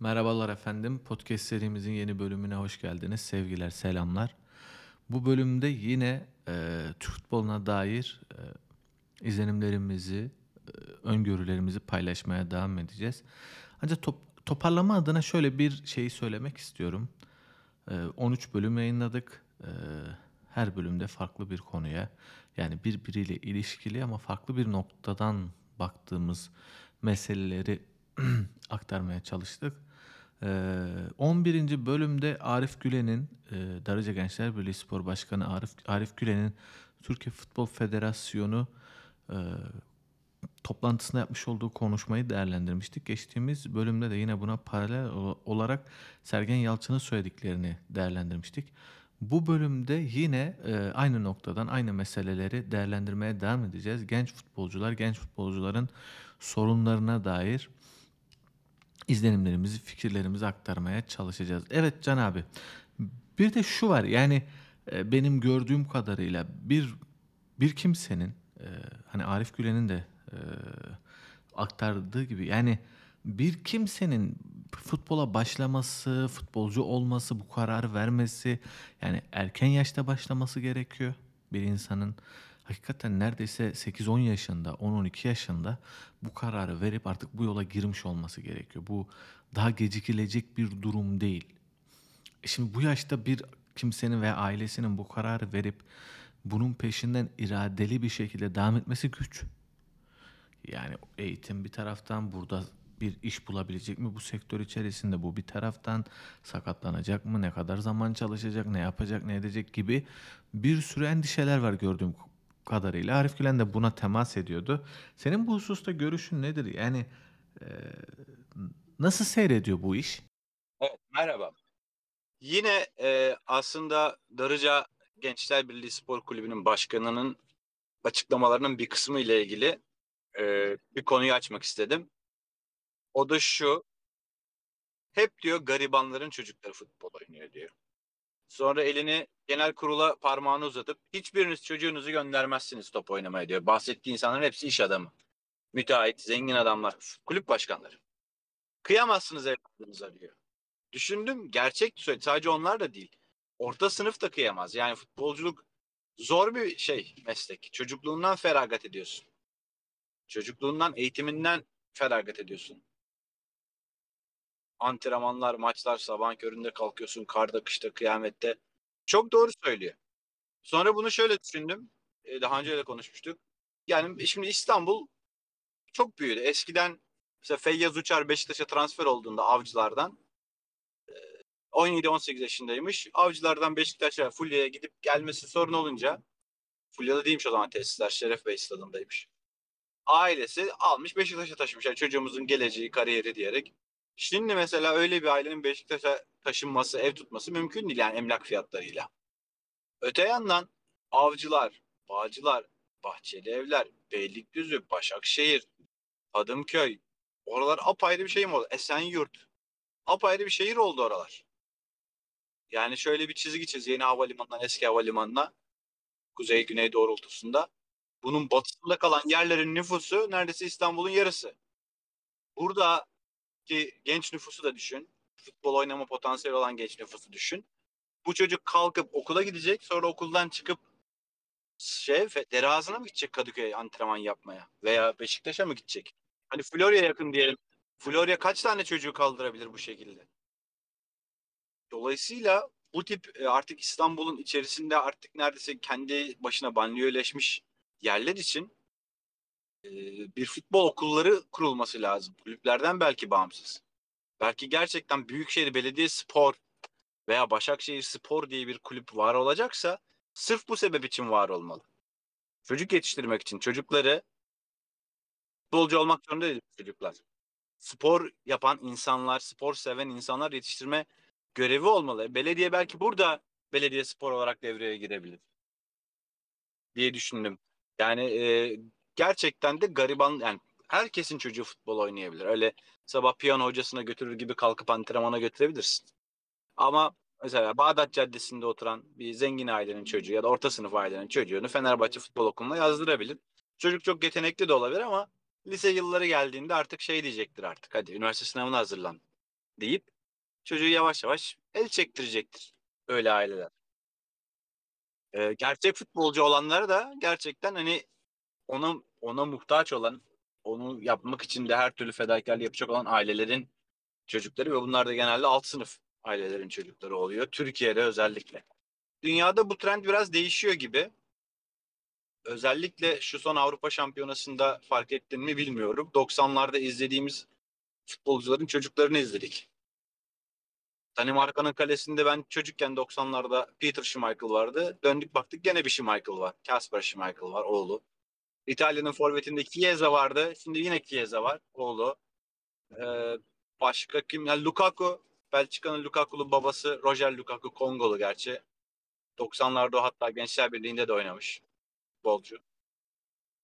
Merhabalar efendim. Podcast serimizin yeni bölümüne hoş geldiniz. Sevgiler, selamlar. Bu bölümde yine e, Türk futboluna dair e, izlenimlerimizi, e, öngörülerimizi paylaşmaya devam edeceğiz. Ancak top, toparlama adına şöyle bir şeyi söylemek istiyorum. E, 13 bölüm yayınladık. E, her bölümde farklı bir konuya, yani birbiriyle ilişkili ama farklı bir noktadan baktığımız meseleleri aktarmaya çalıştık. Ee, 11. bölümde Arif Gülen'in, e, Darıca Gençler Birliği Spor Başkanı Arif, Arif Gülen'in Türkiye Futbol Federasyonu e, toplantısında yapmış olduğu konuşmayı değerlendirmiştik. Geçtiğimiz bölümde de yine buna paralel olarak Sergen Yalçın'ın söylediklerini değerlendirmiştik. Bu bölümde yine e, aynı noktadan aynı meseleleri değerlendirmeye devam edeceğiz. Genç futbolcular, genç futbolcuların sorunlarına dair izlenimlerimizi, fikirlerimizi aktarmaya çalışacağız. Evet Can abi. Bir de şu var yani e, benim gördüğüm kadarıyla bir bir kimsenin e, hani Arif Gülen'in de e, aktardığı gibi yani bir kimsenin futbola başlaması, futbolcu olması, bu kararı vermesi yani erken yaşta başlaması gerekiyor bir insanın hakikaten neredeyse 8-10 yaşında, 10-12 yaşında bu kararı verip artık bu yola girmiş olması gerekiyor. Bu daha gecikilecek bir durum değil. E şimdi bu yaşta bir kimsenin veya ailesinin bu kararı verip bunun peşinden iradeli bir şekilde devam etmesi güç. Yani eğitim bir taraftan burada bir iş bulabilecek mi bu sektör içerisinde bu bir taraftan sakatlanacak mı ne kadar zaman çalışacak ne yapacak ne edecek gibi bir sürü endişeler var gördüğüm kadarıyla. Arif Gülen de buna temas ediyordu. Senin bu hususta görüşün nedir? Yani e, nasıl seyrediyor bu iş? Evet, merhaba. Yine e, aslında Darıca Gençler Birliği Spor Kulübü'nün başkanının açıklamalarının bir kısmı ile ilgili e, bir konuyu açmak istedim. O da şu. Hep diyor garibanların çocukları futbol oynuyor diyor. Sonra elini genel kurula parmağını uzatıp hiçbiriniz çocuğunuzu göndermezsiniz top oynamaya diyor. Bahsettiği insanların hepsi iş adamı. Müteahhit, zengin adamlar, kulüp başkanları. Kıyamazsınız evladınıza diyor. Düşündüm gerçek söyledi. Sadece onlar da değil. Orta sınıf da kıyamaz. Yani futbolculuk zor bir şey meslek. Çocukluğundan feragat ediyorsun. Çocukluğundan, eğitiminden feragat ediyorsun antrenmanlar, maçlar sabah köründe kalkıyorsun karda, kışta, kıyamette. Çok doğru söylüyor. Sonra bunu şöyle düşündüm. E, daha önce de konuşmuştuk. Yani şimdi İstanbul çok büyüdü. Eskiden mesela Feyyaz Uçar Beşiktaş'a transfer olduğunda avcılardan 17-18 e, yaşındaymış. Avcılardan Beşiktaş'a Fulya'ya gidip gelmesi sorun olunca Fulya'da değilmiş o zaman tesisler. Şeref Bey stadındaymış. Ailesi almış Beşiktaş'a taşımış. Yani çocuğumuzun geleceği, kariyeri diyerek. Şimdi mesela öyle bir ailenin Beşiktaş'a taşınması, ev tutması mümkün değil yani emlak fiyatlarıyla. Öte yandan avcılar, bağcılar, bahçeli evler, Beylikdüzü, Başakşehir, Hadımköy, oralar apayrı bir şey mi oldu? Esenyurt, apayrı bir şehir oldu oralar. Yani şöyle bir çizgi çiz yeni havalimanından eski havalimanına kuzey güney doğrultusunda. Bunun batısında kalan yerlerin nüfusu neredeyse İstanbul'un yarısı. Burada ki genç nüfusu da düşün. Futbol oynama potansiyeli olan genç nüfusu düşün. Bu çocuk kalkıp okula gidecek. Sonra okuldan çıkıp şey derazına mı gidecek Kadıköy'e antrenman yapmaya? Veya Beşiktaş'a mı gidecek? Hani Florya yakın diyelim. Florya kaç tane çocuğu kaldırabilir bu şekilde? Dolayısıyla bu tip e, artık İstanbul'un içerisinde artık neredeyse kendi başına banliyöleşmiş yerler için e, bir futbol okulları kurulması lazım. Kulüplerden belki bağımsız. Belki gerçekten Büyükşehir Belediye Spor veya Başakşehir Spor diye bir kulüp var olacaksa sırf bu sebep için var olmalı. Çocuk yetiştirmek için çocukları futbolcu olmak zorunda değil çocuklar. Spor yapan insanlar, spor seven insanlar yetiştirme görevi olmalı. Belediye belki burada belediye spor olarak devreye girebilir diye düşündüm. Yani e, gerçekten de gariban yani herkesin çocuğu futbol oynayabilir. Öyle sabah piyano hocasına götürür gibi kalkıp antrenmana götürebilirsin. Ama mesela Bağdat Caddesi'nde oturan bir zengin ailenin çocuğu ya da orta sınıf ailenin çocuğunu Fenerbahçe futbol okuluna yazdırabilir. Çocuk çok yetenekli de olabilir ama lise yılları geldiğinde artık şey diyecektir artık. Hadi üniversite sınavına hazırlan. deyip çocuğu yavaş yavaş el çektirecektir öyle aileler. Ee, gerçek futbolcu olanlar da gerçekten hani ona ona muhtaç olan, onu yapmak için de her türlü fedakarlık yapacak olan ailelerin çocukları ve bunlar da genelde alt sınıf ailelerin çocukları oluyor. Türkiye'de özellikle. Dünyada bu trend biraz değişiyor gibi. Özellikle şu son Avrupa Şampiyonası'nda fark ettin mi bilmiyorum. 90'larda izlediğimiz futbolcuların çocuklarını izledik. Danimarka'nın kalesinde ben çocukken 90'larda Peter Schmeichel vardı. Döndük baktık gene bir Schmeichel var. Kasper Schmeichel var oğlu. İtalya'nın forvetinde Chiesa vardı. Şimdi yine Chiesa var oğlu. Ee, başka kim? Yani Lukaku. Belçika'nın Lukaku'lu babası Roger Lukaku Kongolu gerçi. 90'larda o hatta Gençler Birliği'nde de oynamış futbolcu.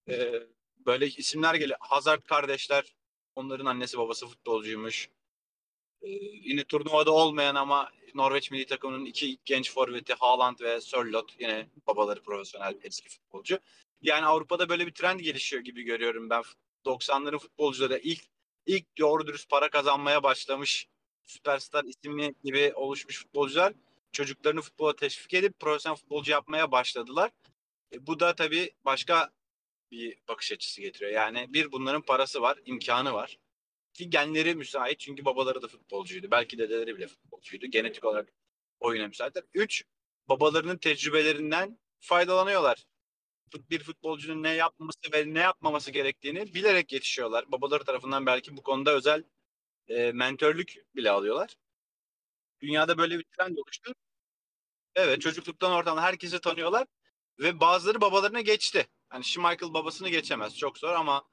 Ee, böyle isimler geliyor. Hazard kardeşler. Onların annesi babası futbolcuymuş. Ee, yine turnuvada olmayan ama Norveç milli takımının iki genç forveti Haaland ve Sörloth yine babaları profesyonel eski futbolcu. Yani Avrupa'da böyle bir trend gelişiyor gibi görüyorum ben. 90'ların futbolcuları ilk ilk doğru dürüst para kazanmaya başlamış süperstar isimli gibi oluşmuş futbolcular çocuklarını futbola teşvik edip profesyonel futbolcu yapmaya başladılar. E, bu da tabii başka bir bakış açısı getiriyor. Yani bir bunların parası var, imkanı var. Ki genleri müsait çünkü babaları da futbolcuydu. Belki dedeleri bile futbolcuydu. Genetik olarak oyuna müsaitler. Üç, babalarının tecrübelerinden faydalanıyorlar. Bir futbolcunun ne yapması ve ne yapmaması gerektiğini bilerek yetişiyorlar. Babaları tarafından belki bu konuda özel e, mentörlük bile alıyorlar. Dünyada böyle bir trend oluştu. Evet çocukluktan oradan herkesi tanıyorlar ve bazıları babalarına geçti. Hani Schmeichel babasını geçemez çok zor ama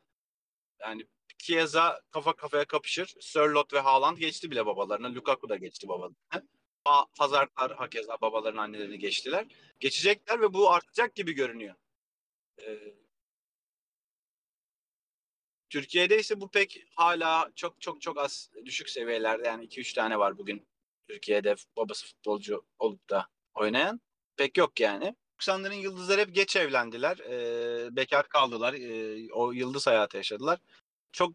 yani Chiesa kafa kafaya kapışır. Sörloth ve Haaland geçti bile babalarına. Lukaku da geçti babalarına. Hazardlar hakeza babaların annelerini geçtiler. Geçecekler ve bu artacak gibi görünüyor. Türkiye'de ise bu pek hala çok çok çok az düşük seviyelerde. Yani 2-3 tane var bugün Türkiye'de babası futbolcu olup da oynayan. Pek yok yani. 90'ların yıldızları hep geç evlendiler. Ee, bekar kaldılar. Ee, o yıldız hayatı yaşadılar. Çok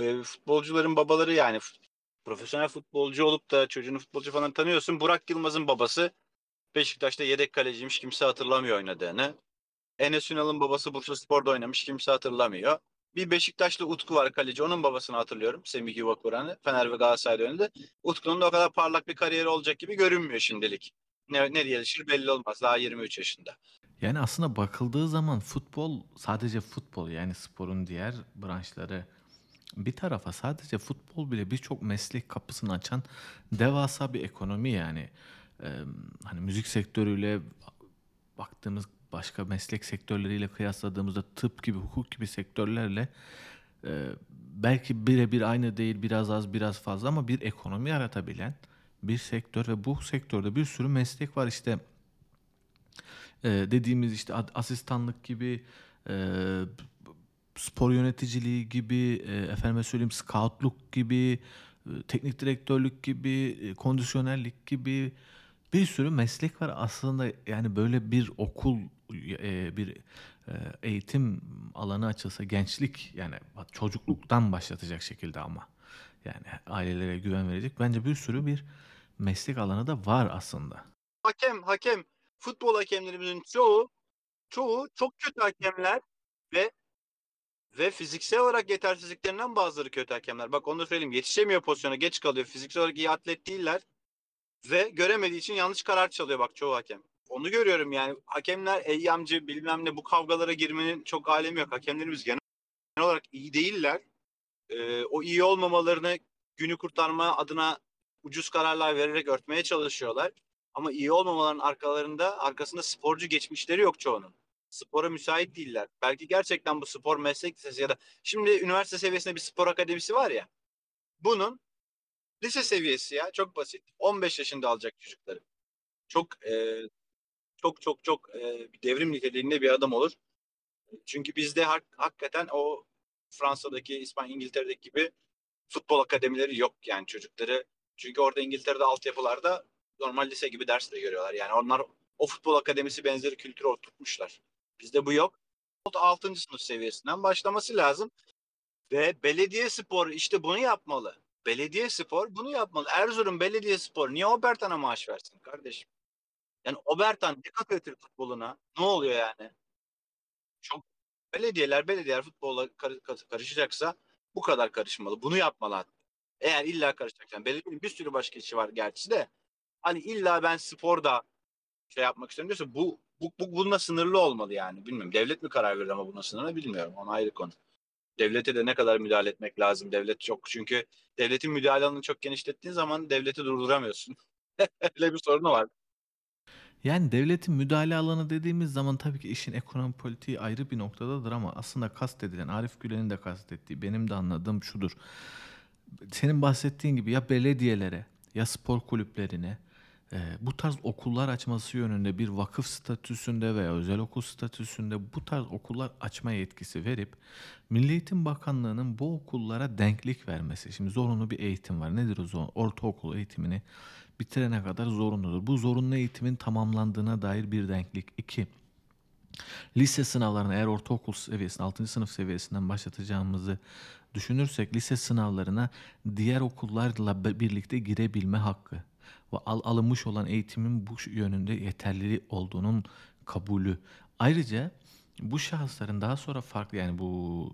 e, futbolcuların babaları yani profesyonel futbolcu olup da çocuğunu futbolcu falan tanıyorsun. Burak Yılmaz'ın babası Beşiktaş'ta yedek kaleciymiş. Kimse hatırlamıyor oynadığını. Enes Ünal'ın babası Bursa Spor'da oynamış. Kimse hatırlamıyor. Bir Beşiktaşlı Utku var kaleci. Onun babasını hatırlıyorum. Semih Yuvakuran'ı. Fener ve Galatasaray'da oynadı. Utku'nun da o kadar parlak bir kariyeri olacak gibi görünmüyor şimdilik. Ne, ne gelişir belli olmaz. Daha 23 yaşında. Yani aslında bakıldığı zaman futbol sadece futbol yani sporun diğer branşları bir tarafa sadece futbol bile birçok meslek kapısını açan devasa bir ekonomi yani. Ee, hani müzik sektörüyle baktığımız başka meslek sektörleriyle kıyasladığımızda tıp gibi, hukuk gibi sektörlerle e, belki birebir aynı değil, biraz az, biraz fazla ama bir ekonomi yaratabilen bir sektör ve bu sektörde bir sürü meslek var. İşte e, dediğimiz işte asistanlık gibi e, spor yöneticiliği gibi e, efendime söyleyeyim scoutluk gibi e, teknik direktörlük gibi e, kondisyonerlik gibi bir sürü meslek var aslında yani böyle bir okul e, bir e, eğitim alanı açılsa gençlik yani çocukluktan başlatacak şekilde ama yani ailelere güven verecek bence bir sürü bir meslek alanı da var aslında. Hakem, hakem, futbol hakemlerimizin çoğu çoğu çok kötü hakemler ve ve fiziksel olarak yetersizliklerinden bazıları kötü hakemler. Bak onu da söyleyeyim. Yetişemiyor pozisyona, geç kalıyor. Fiziksel olarak iyi atlet değiller. Ve göremediği için yanlış karar çalıyor bak çoğu hakem. Onu görüyorum yani. Hakemler eyyamcı bilmem ne bu kavgalara girmenin çok alemi yok. Hakemlerimiz genel olarak iyi değiller. Ee, o iyi olmamalarını günü kurtarma adına ucuz kararlar vererek örtmeye çalışıyorlar. Ama iyi olmamaların arkalarında arkasında sporcu geçmişleri yok çoğunun. Spora müsait değiller. Belki gerçekten bu spor meslek lisesi ya da şimdi üniversite seviyesinde bir spor akademisi var ya. Bunun lise seviyesi ya çok basit. 15 yaşında alacak çocukları. Çok e, çok çok çok e, bir devrim niteliğinde bir adam olur. Çünkü bizde hak, hakikaten o Fransa'daki, İspanya, İngiltere'deki gibi futbol akademileri yok yani çocukları. Çünkü orada İngiltere'de altyapılarda normal lise gibi ders de görüyorlar. Yani onlar o futbol akademisi benzeri kültürü oturtmuşlar. Bizde bu yok. 6. sınıf seviyesinden başlaması lazım. Ve belediye spor işte bunu yapmalı. Belediyespor bunu yapmalı. Erzurum Belediyespor niye Obertan'a maaş versin kardeşim? Yani Obertan ne katıyor futboluna? Ne oluyor yani? Çok belediyeler belediyeler futbolla kar- kar- karışacaksa bu kadar karışmalı. Bunu yapmalı hatta. Eğer illa karışacaksan. Belediyenin bir sürü başka işi var gerçi de. Hani illa ben sporda şey yapmak istiyorum diyorsa bu, bu, bu bununla sınırlı olmalı yani. Bilmiyorum. Devlet mi karar verir ama buna sınırlı bilmiyorum. Ona ayrı konu. Devlete de ne kadar müdahale etmek lazım. Devlet çok çünkü devletin müdahale alanını çok genişlettiğin zaman devleti durduramıyorsun. Öyle bir sorunu var. Yani devletin müdahale alanı dediğimiz zaman tabii ki işin ekonomi politiği ayrı bir noktadadır ama aslında kastedilen Arif Güler'in de kastettiği benim de anladığım şudur. Senin bahsettiğin gibi ya belediyelere ya spor kulüplerine e, bu tarz okullar açması yönünde bir vakıf statüsünde veya özel okul statüsünde bu tarz okullar açma yetkisi verip Milli Eğitim Bakanlığı'nın bu okullara denklik vermesi. Şimdi zorunlu bir eğitim var. Nedir o zorunlu? Ortaokul eğitimini bitirene kadar zorunludur. Bu zorunlu eğitimin tamamlandığına dair bir denklik. 2. Lise sınavlarını eğer ortaokul seviyesinde 6. sınıf seviyesinden başlatacağımızı düşünürsek lise sınavlarına diğer okullarla birlikte girebilme hakkı ve al- alınmış olan eğitimin bu yönünde yeterli olduğunun kabulü. Ayrıca bu şahısların daha sonra farklı yani bu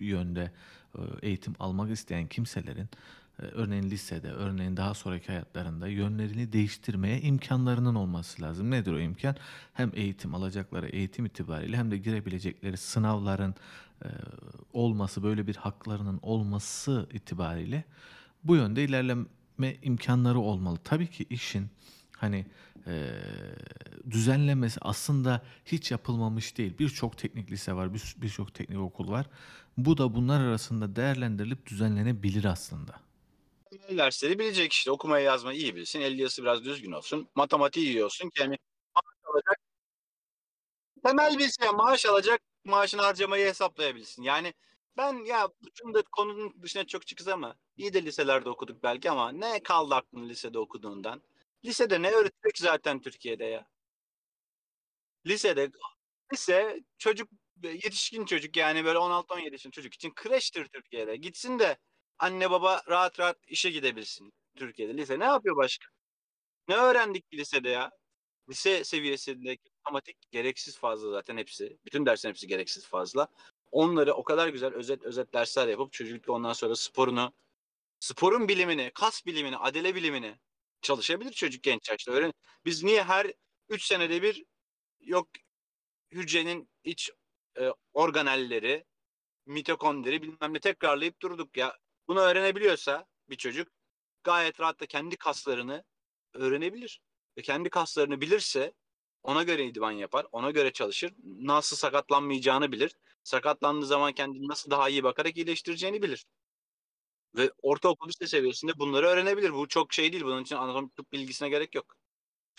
yönde e, eğitim almak isteyen kimselerin e, örneğin lisede, örneğin daha sonraki hayatlarında yönlerini değiştirmeye imkanlarının olması lazım. Nedir o imkan? Hem eğitim alacakları eğitim itibariyle hem de girebilecekleri sınavların e, olması, böyle bir haklarının olması itibariyle bu yönde ilerleme imkanları olmalı. Tabii ki işin hani e, düzenlemesi aslında hiç yapılmamış değil. Birçok teknik lise var, bir- birçok teknik okul var. Bu da bunlar arasında değerlendirilip düzenlenebilir aslında. Dersleri bilecek işte. Okumayı yazmayı iyi bilsin. El yazısı biraz düzgün olsun. Matematiği iyi olsun yani maaş alacak. Temel bir şey maaş alacak. Maaşını harcamayı hesaplayabilsin. Yani ben ya da konunun dışına çok çıkız ama iyi de liselerde okuduk belki ama ne kaldı aklın lisede okuduğundan? Lisede ne öğretecek zaten Türkiye'de ya? Lisede lise çocuk yetişkin çocuk yani böyle 16-17 yaşında çocuk için kreştir Türkiye'de. Gitsin de anne baba rahat rahat işe gidebilsin Türkiye'de. Lise ne yapıyor başka? Ne öğrendik lisede ya? Lise seviyesindeki matematik gereksiz fazla zaten hepsi. Bütün derslerin hepsi gereksiz fazla. Onları o kadar güzel özet özet dersler yapıp çocuk ondan sonra sporunu, sporun bilimini, kas bilimini, adele bilimini çalışabilir çocuk genç yaşta. Öğren. Biz niye her 3 senede bir yok hücrenin iç e, organelleri, mitokondri bilmem ne tekrarlayıp durduk ya. Bunu öğrenebiliyorsa bir çocuk gayet rahat da kendi kaslarını öğrenebilir. Ve kendi kaslarını bilirse ona göre idman yapar, ona göre çalışır. Nasıl sakatlanmayacağını bilir. Sakatlandığı zaman kendini nasıl daha iyi bakarak iyileştireceğini bilir. Ve ortaokul lise seviyesinde bunları öğrenebilir. Bu çok şey değil. Bunun için anatomi tıp bilgisine gerek yok.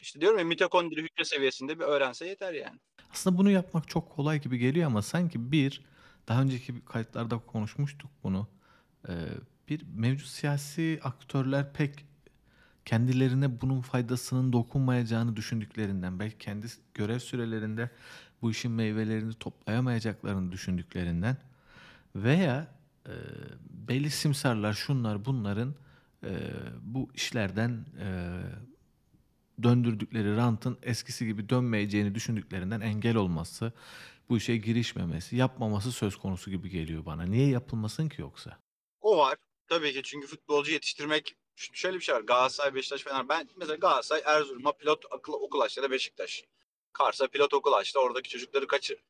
İşte diyorum ya mitokondri hücre seviyesinde bir öğrense yeter yani. Aslında bunu yapmak çok kolay gibi geliyor ama sanki bir, daha önceki kayıtlarda konuşmuştuk bunu. Ee, bir mevcut siyasi aktörler pek kendilerine bunun faydasının dokunmayacağını düşündüklerinden, belki kendi görev sürelerinde bu işin meyvelerini toplayamayacaklarını düşündüklerinden veya e, belli simsarlar şunlar bunların e, bu işlerden e, döndürdükleri rantın eskisi gibi dönmeyeceğini düşündüklerinden engel olması, bu işe girişmemesi, yapmaması söz konusu gibi geliyor bana. Niye yapılmasın ki yoksa? O var. Tabii ki çünkü futbolcu yetiştirmek şöyle bir şey var. Galatasaray, Beşiktaş, Fener. Ben mesela Galatasaray, Erzurum'a pilot okul açtı da Beşiktaş. Kars'a pilot okul açtı. Oradaki çocukları kaçır.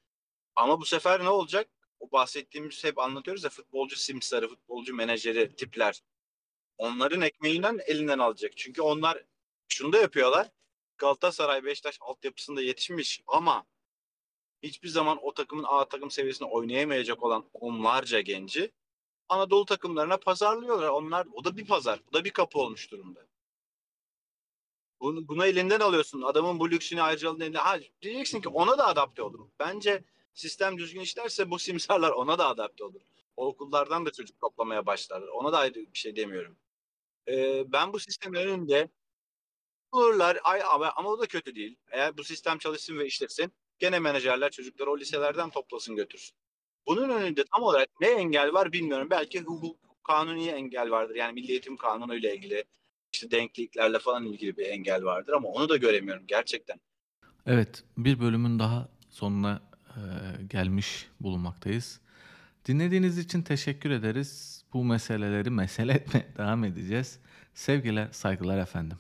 Ama bu sefer ne olacak? O bahsettiğimiz hep anlatıyoruz ya futbolcu simsarı, futbolcu menajeri tipler. Onların ekmeğinden elinden alacak. Çünkü onlar şunu da yapıyorlar. Galatasaray, Beşiktaş altyapısında yetişmiş ama hiçbir zaman o takımın A takım seviyesinde oynayamayacak olan onlarca genci Anadolu takımlarına pazarlıyorlar. Onlar o da bir pazar. Bu da bir kapı olmuş durumda. Bunu, buna elinden alıyorsun. Adamın bu lüksünü ayrıcalığını elinden. Ha, diyeceksin ki ona da adapte olur. Bence sistem düzgün işlerse bu simsarlar ona da adapte olur. O okullardan da çocuk toplamaya başlarlar. Ona da ayrı bir şey demiyorum. Ee, ben bu sistemin önünde bulurlar ay, ama, ama o da kötü değil. Eğer bu sistem çalışsın ve işlesin gene menajerler çocukları o liselerden toplasın götürsün. Bunun önünde tam olarak ne engel var bilmiyorum. Belki hukuk, kanuni engel vardır. Yani Milli Eğitim Kanunu ile ilgili işte denkliklerle falan ilgili bir engel vardır ama onu da göremiyorum gerçekten. Evet, bir bölümün daha sonuna e, gelmiş bulunmaktayız. Dinlediğiniz için teşekkür ederiz. Bu meseleleri mesele etmeye devam edeceğiz. Sevgiler, saygılar efendim.